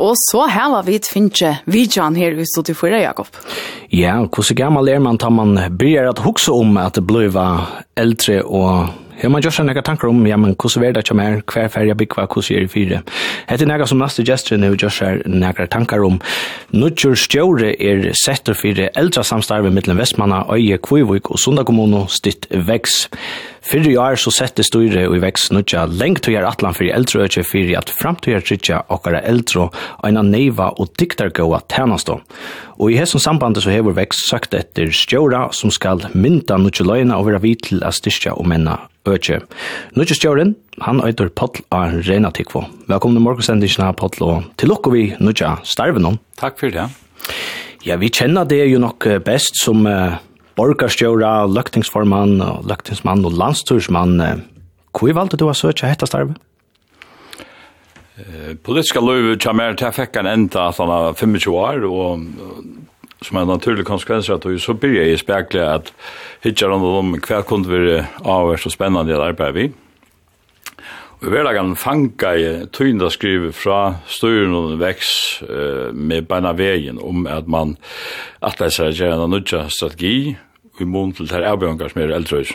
Og så her var vi et finne videoen her i stedet for Jakob. Ja, hvordan gammel er man tar man bryr at hukse om at det blir eldre og Jeg må gjøre noen tanker om, ja, men hvordan er det ikke mer, hver ferie bygger, hvordan er det fire? Hette noe som neste gestre nå gjør seg noen tanker om. Nuttjør Stjore er setter fire eldre samstarve mellom Vestmanna, Øye, Kvivik og Sunda kommune stitt veks. Fyrre år så setter styre og i veks nuttja lengt til å gjøre atlan for eldre øyne fire at framtøyer trytja okkara eldre og en neiva og diktargåa tænastå. Og i hessum sambandet så hever veks søkt etter stjåra som skal mynda nudja løgna og være vidt til å styrkja og menna økje. Nødje stjøren, han øyder Pottl av Reina Tikvo. Velkommen til morgensendingen av Potl, og til lukker vi nødje starven om. Takk for det. Ja, vi kjenner det jo nok best som uh, borgarstjøra, løktingsformann, og løktingsmann og landstursmann. Hvor valgte du å søke hette starve? Politiska løyve kommer til jeg fikk en enda at han er 25 år, og som er naturlig konsekvens att så börjar jag spekler att hittar de om kvar kunde vi avhørst og spännande att arbeid vi. Og i hverdagen fanga jeg tøynda skrive fra styren og veks uh, med beina vegin om at man atleis er gjerna nødja strategi i mån til det avbjørngar som er eldrøys.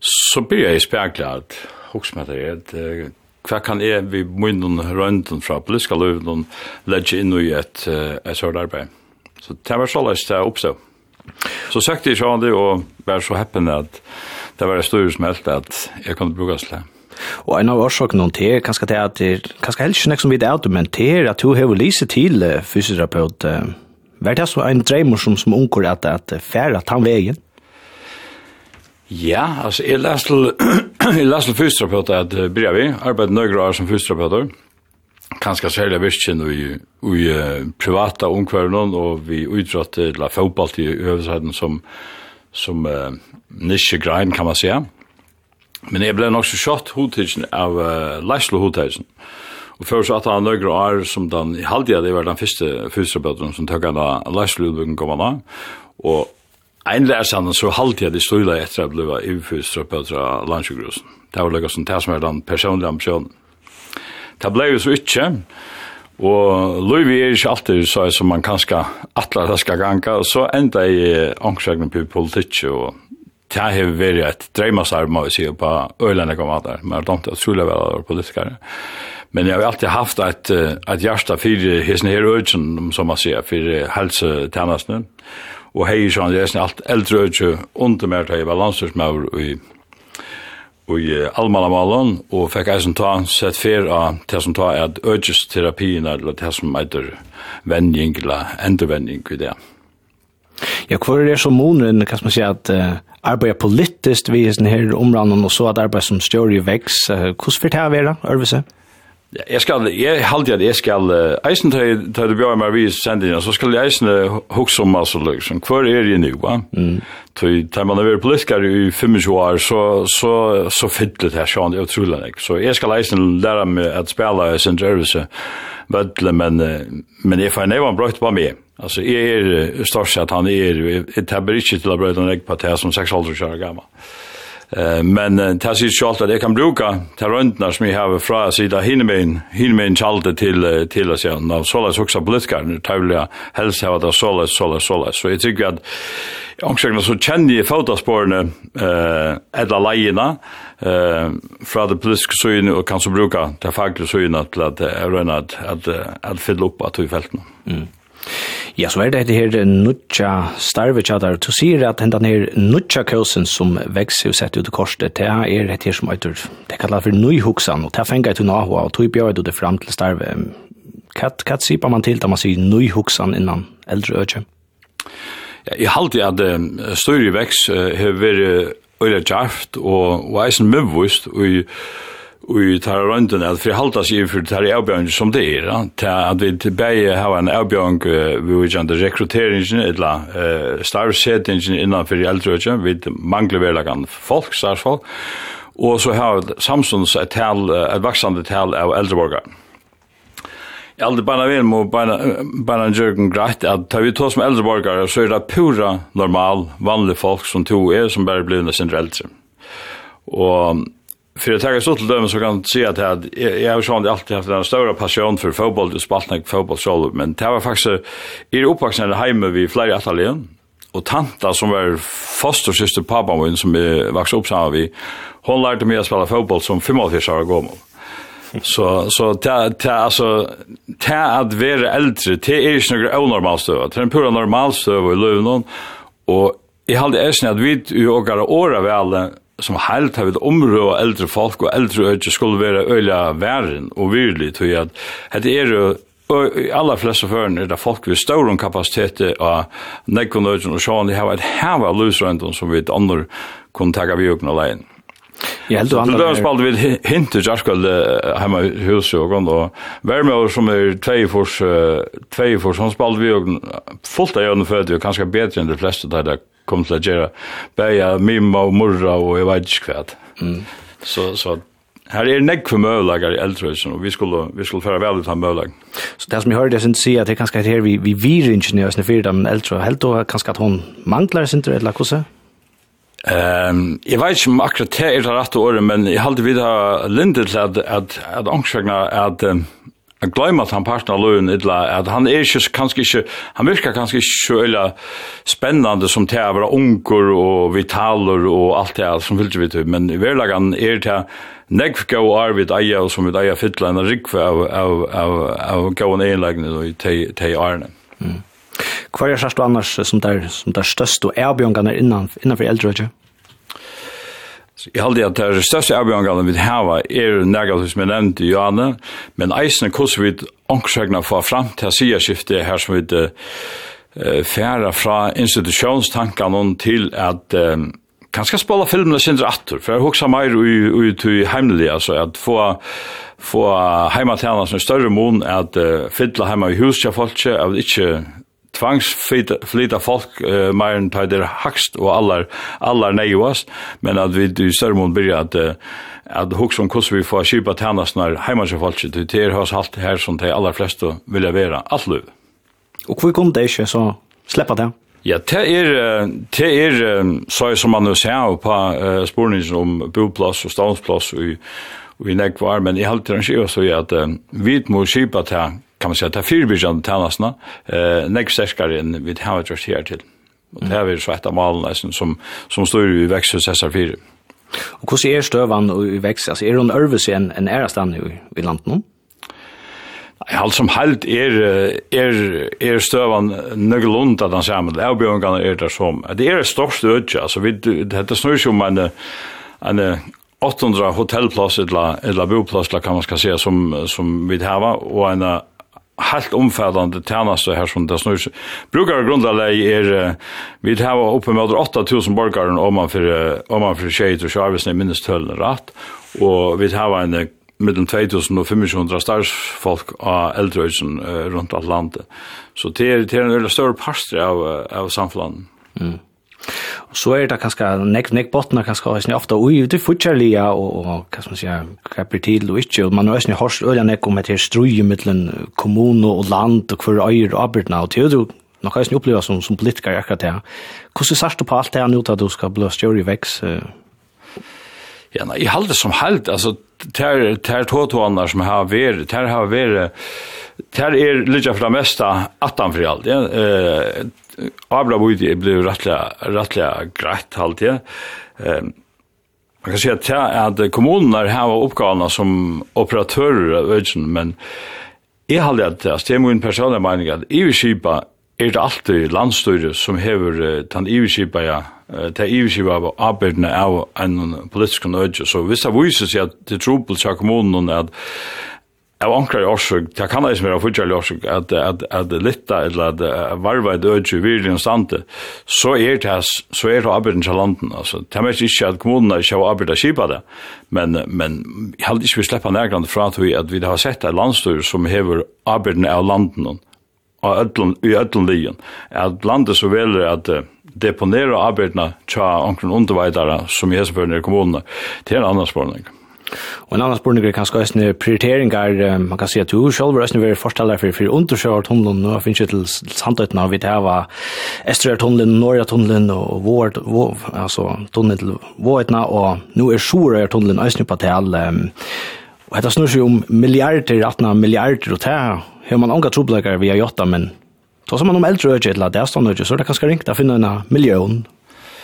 Så blir jeg spekler at hoksmata er hva kan jeg vi munnen rønden fra politiske løven legge inn i et, et sørt arbeid. Så det var så løst det oppstå. Så søkte jeg sånn det, og var så heppen at det var det større som helst at jeg kunne bruke det. Og en av årsakene til er kanskje det at det er kanskje helst ikke som vi det er, men det er at du har lyst til fysioterapeut. Hva er det så en dreimer som, som unger at, det er færre at han veien? Ja, altså, jeg leste til, jeg leste til fysioterapeuter at uh, bryr vi, arbeidet nøyre år som fysioterapeuter, kanskje særlig virkjen i, i uh, private omkværen, og vi utrådte til uh, fotball i øvelsheden som, som uh, nisje grein, kan man säga. Men jeg ble nok så kjøtt hodtidsen av uh, Leislo hodtidsen. Og før så at han nøyre år som den, i halvdia, det var den første fysioterapeuten som tøkket av Leislo hodtidsen kom han av, og en lærsann så halte jeg det støyla etter at jeg ble iverfyrstrøpet fra landsjøgrusen. Det var lukket som det som er den personlige ambisjonen. Det ble jo så ikke, og Louis er ikke alltid så som man kanskje atler det skal ganga, og så enda i ångsjøkning på politikk, og det har vært et dreimasarm, må vi si, på øyland jeg kom av der, men det er ikke utrolig vel politikere. Men jeg har alltid haft et, et hjärta för hesen her ögen som man sier, för helsetjenestene og hei så han resten alt eldre økje under mer til jeg var landstyrsmaur i, i Almanamalen og fikk eisen ta sett fer av det som ta er økjesterapien eller det som heter vending eller endervending i det. Ja, hva er det som månen, kan man si at uh, arbeider politisk vi i denne her områden og så at arbeider som større i veks, uh, hvordan vil det være, Ørvise? Jeg skal, jeg halte at jeg skal, eisen til du bjør meg vis sendingen, så skal jeg eisen hukse om altså, liksom, hvor er jeg nu, va? Så til man vært politiker i 25 år, så, så, så fytlet jeg sånn, det er utrolig, ikke. Så jeg skal eisen lære meg at spela i sin drøvelse, vedle, men, men jeg får nevann brøyt på meg. Altså, jeg er størst at han er, jeg tabber ikke til å brøyte en egg på det som 6 år gammel. Eh men det sig självt att jag kan bruka till röntnar som jag har från sida hinnemen hinnemen chalte till till oss ja och så läs också blickar nu tävla helst ha det så läs så läs så läs så jag tycker att omkring så känner jag fotospåren eh alla lejerna eh fra det politiska synen och kan så bruka det faktiskt synen till att röna att att att fylla upp att i fälten. Mm. Ja, så er det her nutja starve tjadar. Du sier at hendan her nutja kåsen som vekser og setter ut i korset, det er det her som eitur, det kallar for nøyhuksan, og det er fengt til nahua, og tog bjør du det fram til starve. Hva sier man til da man sier nøyhuksan innan eldre økje? Ja, jeg halte at uh, større veks uh, har vært øyla djarft og, og eisen møvvist og i tar runden at för halta sig för tar avbjörn som det är att vi till bäge har en avbjörn vi vil inte rekryteringen eller eh star setting innan för äldre vi manglar väl kan folk starsfolk och så har samsons ett tal ett växande tal av äldreborgare Jeg aldri bare vil må bare en jørgen greit at tar vi tås med så er det pura normal, vanlige folk som to er som bare blir sin eldre. Og för att ta så till dem så kan se att jag jag har sånt alltid haft en stor passion för fotboll och spaltnack fotboll så men det var faktiskt i uppväxten hemma vi flera attalien och tanta som var fostersyster pappa min som vi växte upp samma vi hon lärde mig att spela fotboll som 85 år gammal. Så så ta ta alltså ta att vara äldre det är ju några onormalt så det är en pura normal så i Lövnon och i hade är snäd vid i åkara åra väl som helt har vi områ og eldre folk og eldre øyne skulle være øyla væren og virkelig til at Det er jo Og i alla flesta føren er det folk vi større kapacitet av nekkon nødgen og sjåan, de har et hev av som vi et andre kunne takka vi uken og leien. Ja, heldur andre... Det er spalte vi hint til Jarskald heima i huset og gond, og Værmjø som er tveifors, tveifors, han spalte vi fullt av jønne fødde, og kanskje bedre enn de fleste der kom til å gjøre bæja mimma og murra og jeg vet ikke hva. Mm. Så, så her er nekk for møvlager i eldrøysen, og vi skulle, vi skulle føre vel ut av møvlager. Så det som jeg hørte, jeg synes si at det er kanskje her vi, vi virer ingeniører som fyrer dem eldre, og helt og kanskje at hun mangler sin eller hva Ehm, jag vet inte om akkurat det är det rätta året, men jag hade vid lindet att att att ångsvagna att Jeg glemmer at han parten av løven idla, at han er ikke, kanskje ikke, han virker kanskje ikke så øyla spennende som til å være unger og vitaler og alt det som fyllt vi til, men i verlagan er til negv gau arvid eia og som vi eia fytla enn rikve av, av, av, av gauan egenlegene og til arne. Mm. Hva er sørst du annars som der, som der størst og erbjørngene innanfor eldre, ikke? Jeg halde at det største avbjørngene vi har er negativt som jeg nevnte i Johanne, men eisen er hvordan vi ångsøkna for frem til siderskiftet her som vi uh, færer fra institusjonstankene til at uh, kanskje spela filmene sin rattur, for jeg hoksa mer ut i heimelig, altså, at få, få heimatjana som er større mån, at uh, fylle hjemme i huset til folk, at ikke tvangsflyta folk uh, mer enn tar det hakst og allar, allar neivast, men at vi i større mån blir at uh, at hugsa om hvordan vi får kjipa tjenestene heimannsje folket, det er hos alt her som de allar fleste vilja vera, alt løv. Og hvor kom det ikke så sleppa det? Ja, det er, det er så som man nu ser på uh, sporningen om boplass og stavnsplass og, vi i nekvar, men i halvt rannsjø så er at uh, vi må kjipa til kan man säga, ta är fyrbyrjan tjänsterna, eh, nek sterskare enn vi har gjort her til. Og det här vi så ett av malen som, som står i vekst hos SR4. Og hvordan er stövan i växthus? Alltså, är hon örvis enn en ärastan nu i landet nå? Nei, alt som helt er, er, er støvan nøglund at han sammen. Avbjørnene er det som. Det er et stort støtje. Altså, vi, dette snur seg om en, en 800 hotellplass eller, eller boplass, kan man skal se, som, som vi har, og en helt omfattande tjänster här som det snurr. Brukar grundläggande är vi har uppe med 8000 borgare om man för om man för tjejer och service minst töllen rätt och vi har en mellom 2000 og 2500 starsfolk av eldrøysen uh, rundt alt landet. Så det er, det er en veldig større parster av, av samfunnet. Mm så er det kanskje nek nek botna kanskje også ofte ui, ut fortsatt lia og, og hva skal man si, hva til og ikke, og man har også hørt øyne nek om etter her strøy mittelen kommune og land og hver øyr og arbeidna og til du nok har også opplevd som, som politiker akkurat det. Hvordan sørst du på alt det her nå at du skal bli større i veks? Ja, nei, jeg halde som held, altså, ter, ter tåtåene som har vært, ter har vært, ter er litt fra mesta 18 for alt, ja, eh, Abra Budi blev rättliga rättliga grätt halt ja. Um, man kan säga att att kommunerna har uppgifterna som operatörer ögen men är halt att det stämmer min personliga mening att i skipa är det alltid landstyret som hever den i iverskipa, ja, det er iverskipa av arbeidene av en politisk nødje. Så hvis det viser seg at det er trobel til kommunen at av ankrar orsøk, det kan eis mer av fyrtjall orsøk, at, at, at litta eller at varva et ødju en stande, så er det så er det arbeidin til landen, altså. Det er mest ikke at kommunene ikke har arbeid kipa det, men, men jeg hadde ikke vi sleppa nærgrand fra at vi, at vi har sett et landstyr som hever arbeidin av landen, og ödlun, i ödlun lijen, at landet så veler at deponera arbeidina tja omkring underveidara som i heseføyne i kommunene, til en annan spørning. Og en annan spurning er kanskje æsne prioriteringar, man kan si at du selv er æsne veri forsteller for for undersøver tunnelen, og finnes ikke til sandøytene av vi det var Estrøyr tunnelen, Norge tunnelen, og vår, altså tunnelen til våretna, og nå er Sjorøyr tunnelen æsne på til, og dette snur seg om milliarder, 18 milliarder, og det har man anga trobleikar via jotta, men Ta som man om eldre øyne til at det er stående øyne, så er det kanskje ringt å finne en million.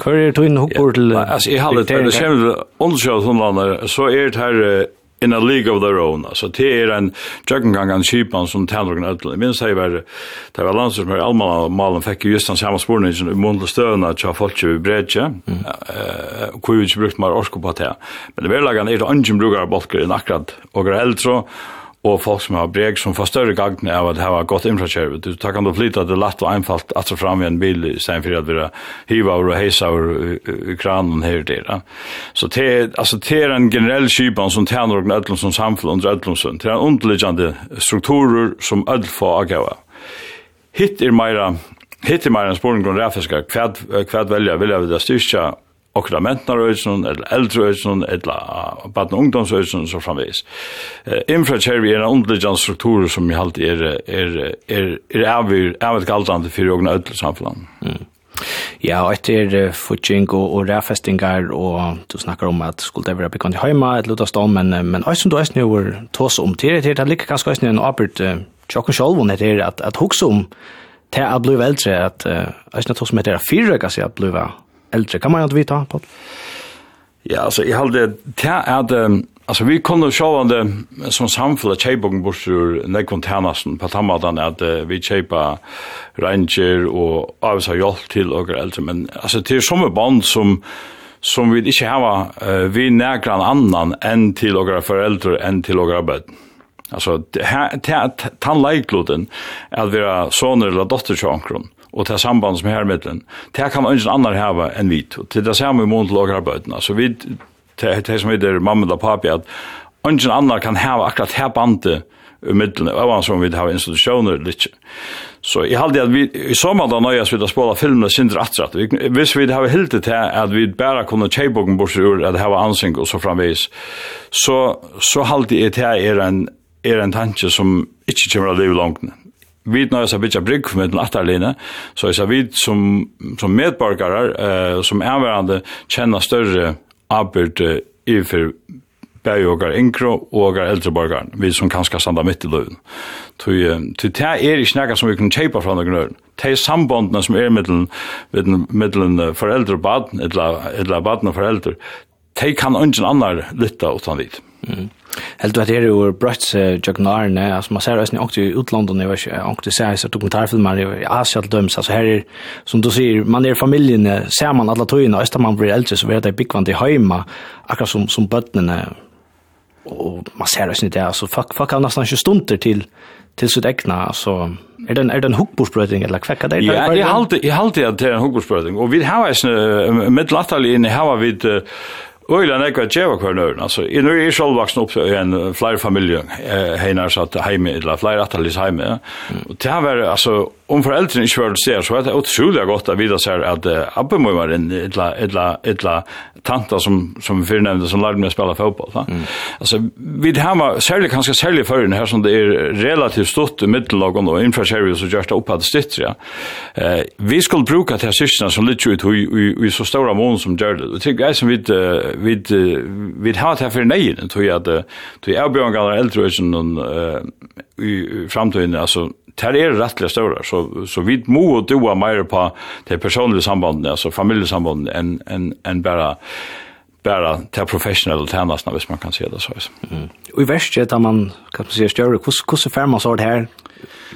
Hvor er du inne hukkur til? Altså, jeg halde til, det kommer undersjøv sånn så er det her in a league of their own. Altså, det er en jøkkengang av kjipan som tæner og Jeg minns det var, det var landet som er almanna malen fikk just den samme sporene som månedlig støvna til folk i bredje, og hvor vi ikke brukte mer orsko på det. Men det verlagan er det andre brukar av bolker enn akkurat og er eldre, og folk som har breg som får større gagn av at det har gått infrastruktur. Du tar kan du flytta det lett og einfalt at så fram i en bil i stedet for at vi hiva og heisa og kranen her der. Ja. Så det, altså, det er en generell kypan som tjener og ødlom som samfunn under ødlomsund. Det er en underliggande strukturer som ødl får agava. Hitt er meira Hitt er meira en spurning om ræfiska, hva velja, vilja vi det styrkja okra mentnarøysen, eller eldrøysen, eller baden ungdomsøysen, så framvis. Eh, infra kjervi er en underliggjant struktur som i halt er, er, er, er avir, avir galdande fyrir ogna ödel samfunn. Mm. Ja, og etter uh, futsing og, og ræfestingar, og du snakkar om at skulle det være bekant i heima, et lutast om, men, men æsum du æsne over tås om til det, er ligger ganske æsne en apert uh, tjokken sjolvun det er at, at hugsa om til at bli eldre, at æsne tås om etter at fyrrøyga seg at bliva äldre. Kan man inte vita på? Ja, alltså jag hade tja att alltså vi kunde se det som samfälla chebogen bort ur nekonternasen på tammadan att vi chepa ranger och alltså hjälp till och äldre men alltså till som band som som vi inte har uh, vi en annan än till några föräldrar än till några barn. Alltså tandlejkloden att vara soner eller dotter till ankron og til samband som er her det kan ingen annar hava enn vi. og til det samme i mån til åker arbeidene, så vi, det, det som heter mamma og papi, at ingen annar kan hava akkurat her bandet i middelen, og som vi har institutioner eller ikke. Så jeg halde at vi, i sommer da nøyas vi da spåla filmene sindre atrat, hvis vi har hilde til at vi bare kunne tjeibogen bort ur at det var ansing og så framvis, så, så halde jeg til er en, er en tanke som ikke kommer å leve langt vi når jeg bytja brygg med den atterline, så jeg sa vi som, som medborgare, eh, som avverande, kjenner større arbeid eh, i for bæg og er yngre og er eldre borgeren, vi som kanskje standa midt i løven. Til det er ikke noe som vi kan kjøpe fra noen øren. Det er sambåndene som er middelen foreldre og baden, eller baden og foreldre, det kan ingen annar lytta utan vidt. Mm. Helt du at her er brøtt jøgnarene, altså man ser også nok til utlandet, jeg vet ikke, også ser jeg dokumentarfilmer i Asia til døms, altså her er, som du sier, man er familien, ser man alle tøyene, og etter man blir eldre, så vet jeg byggvann til høyma, akkurat som, som bøttene, og man ser også det, altså folk, folk har nesten ikke stunder til, til sitt egna, altså, er det en, er det en hukkbordsprøyting, eller hva er det? Ja, jeg halte, jeg halte at det er en hukkbordsprøyting, og vi har en, med latterlig inne, har vi, uh, Øyla nekva djeva hver nøyren, altså, i nu er sjálf vaksen opp i en flere familie, heinar satt heime, eller flere atalis heime, og det var, altså, om foreldrene ikke var ser, så er det utrolig godt at vi da ser at uh, en etla, etla, etla tanta som, som vi fornevnte, som lærte meg å spille fotball. Mm. Altså, vi har særlig, kanskje særlig førren her, som det er relativt stort i middellagen og infraservice som gjør det opp at stitt, ja. Uh, vi skulle bruke til syskene som litt ut i, i, i så store mån som gjør det. Og tenker jeg som vi, uh, vi, uh, vi har til for tror jeg at uh, avbjørngene er eldre og uh, i framtiden, altså, det er rettelig større, så, så vi må og doa mer på det personlige sambandet, altså familiesambandet, enn en, en bare bara till professionella tjänster hvis man kan se det så. Mm. Och i värsta att man kan man säga större hur hur så färma så det här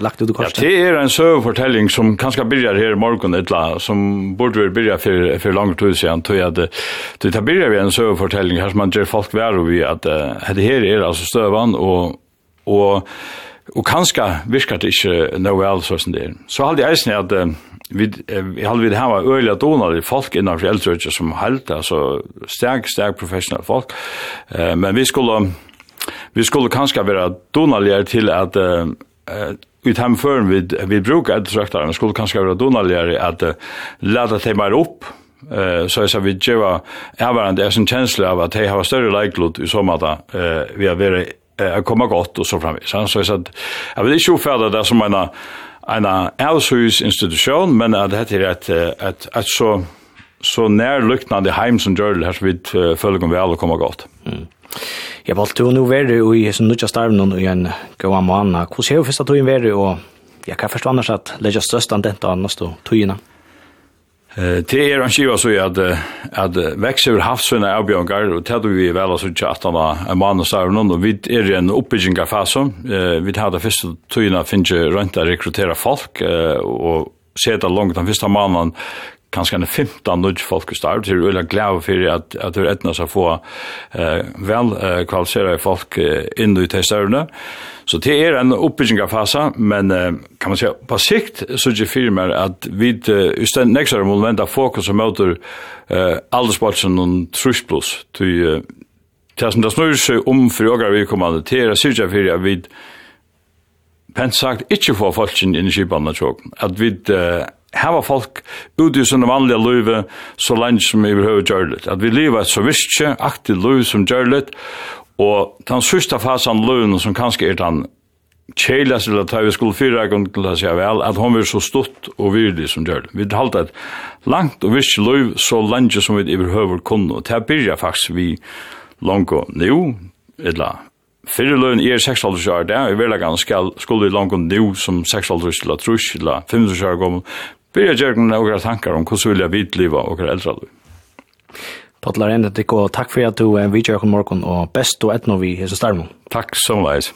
lagt ut i. Ja, det är en sövfortelling som kanske börjar här i morgon ett som borde väl börja för för långt tid sedan tror jag det det tar börjar vi en sövfortelling här som man ger folk värre vi att det här är alltså stövan och och Og kanskje virker det ikke noe vel sånn det er. Så halde jeg eisen at vi halde vi hava øyla i folk innanfor eldrøyja som held, altså sterk, sterk professionelle folk. Eh, men vi skulle, vi skulle kanskje være donarer til at uh, ut hemføren vi, vi brukar eldrøyja, men skulle kanskje være donarer at uh, leta dem upp opp, eh så så vi geva är varandra en känsla av att de har större likelihood i så eh vi har varit eh, komma gott och så framvis. Så jag sa att jag vill inte ofärda det som en en älshus institution men att det är ett ett ett så så när luktande hem som gör det här så vid följer vi alla komma gott. Mm. Jag valt ju nu vara och i som nu just någon igen gå om annan. Hur ser du första tog in vara och jag kan förstå annars att lägga störst an detta annars då tog Det er en skiva så at, at vekst over havsvinna er avbjørngar, og det vi vel altså ikke at han var en mann og stavr og vi er i en oppbygginga fase. Vi tar det første tøyna finnes ikke rønt å rekruttere folk, og det langt den første mannen kanskje en 15 nudge folk i start, så er veldig glad for at, at det er etna å få eh, vel eh, kvalifiserede folk eh, inn i testerne. Så det er en oppbygging av fasa, men eh, kan man si på sikt så er det firmer at vi uh, i stedet nekst må moment av fokus og møter eh, aldersbolsen og trusplus til uh, Det som det snur seg om for åker vi kommer til, det er sikkert at vi pent sagt ikke få folk inn i kipene. At vi uh, hava folk ute i sin vanliga løyve så langt som vi behøver gjøre litt. At vi lever et så visstje, aktivt løyve som gjør litt, og den sørste fasen løyven som kanskje er den kjeles eller ta vi skulle fyra gong til å si vel, at hon var så stort og virdig som gjør det. Vi halte et langt og visst løyv så langt som vi behøver kunne, og det byrja faktisk vi langt nu, eller Fyrir løn er 6,5 år, det er veldig ganske skulle vi langt nu som 6 år eller at trus, eller 5,5 år gammel, byrja gjerne noen tankar om hvordan vil jeg vidliva og hva eldre du. Patlar enn det, takk for at du er vidtjøkken morgen, og best og etnå vi hese starmen. Takk som veis.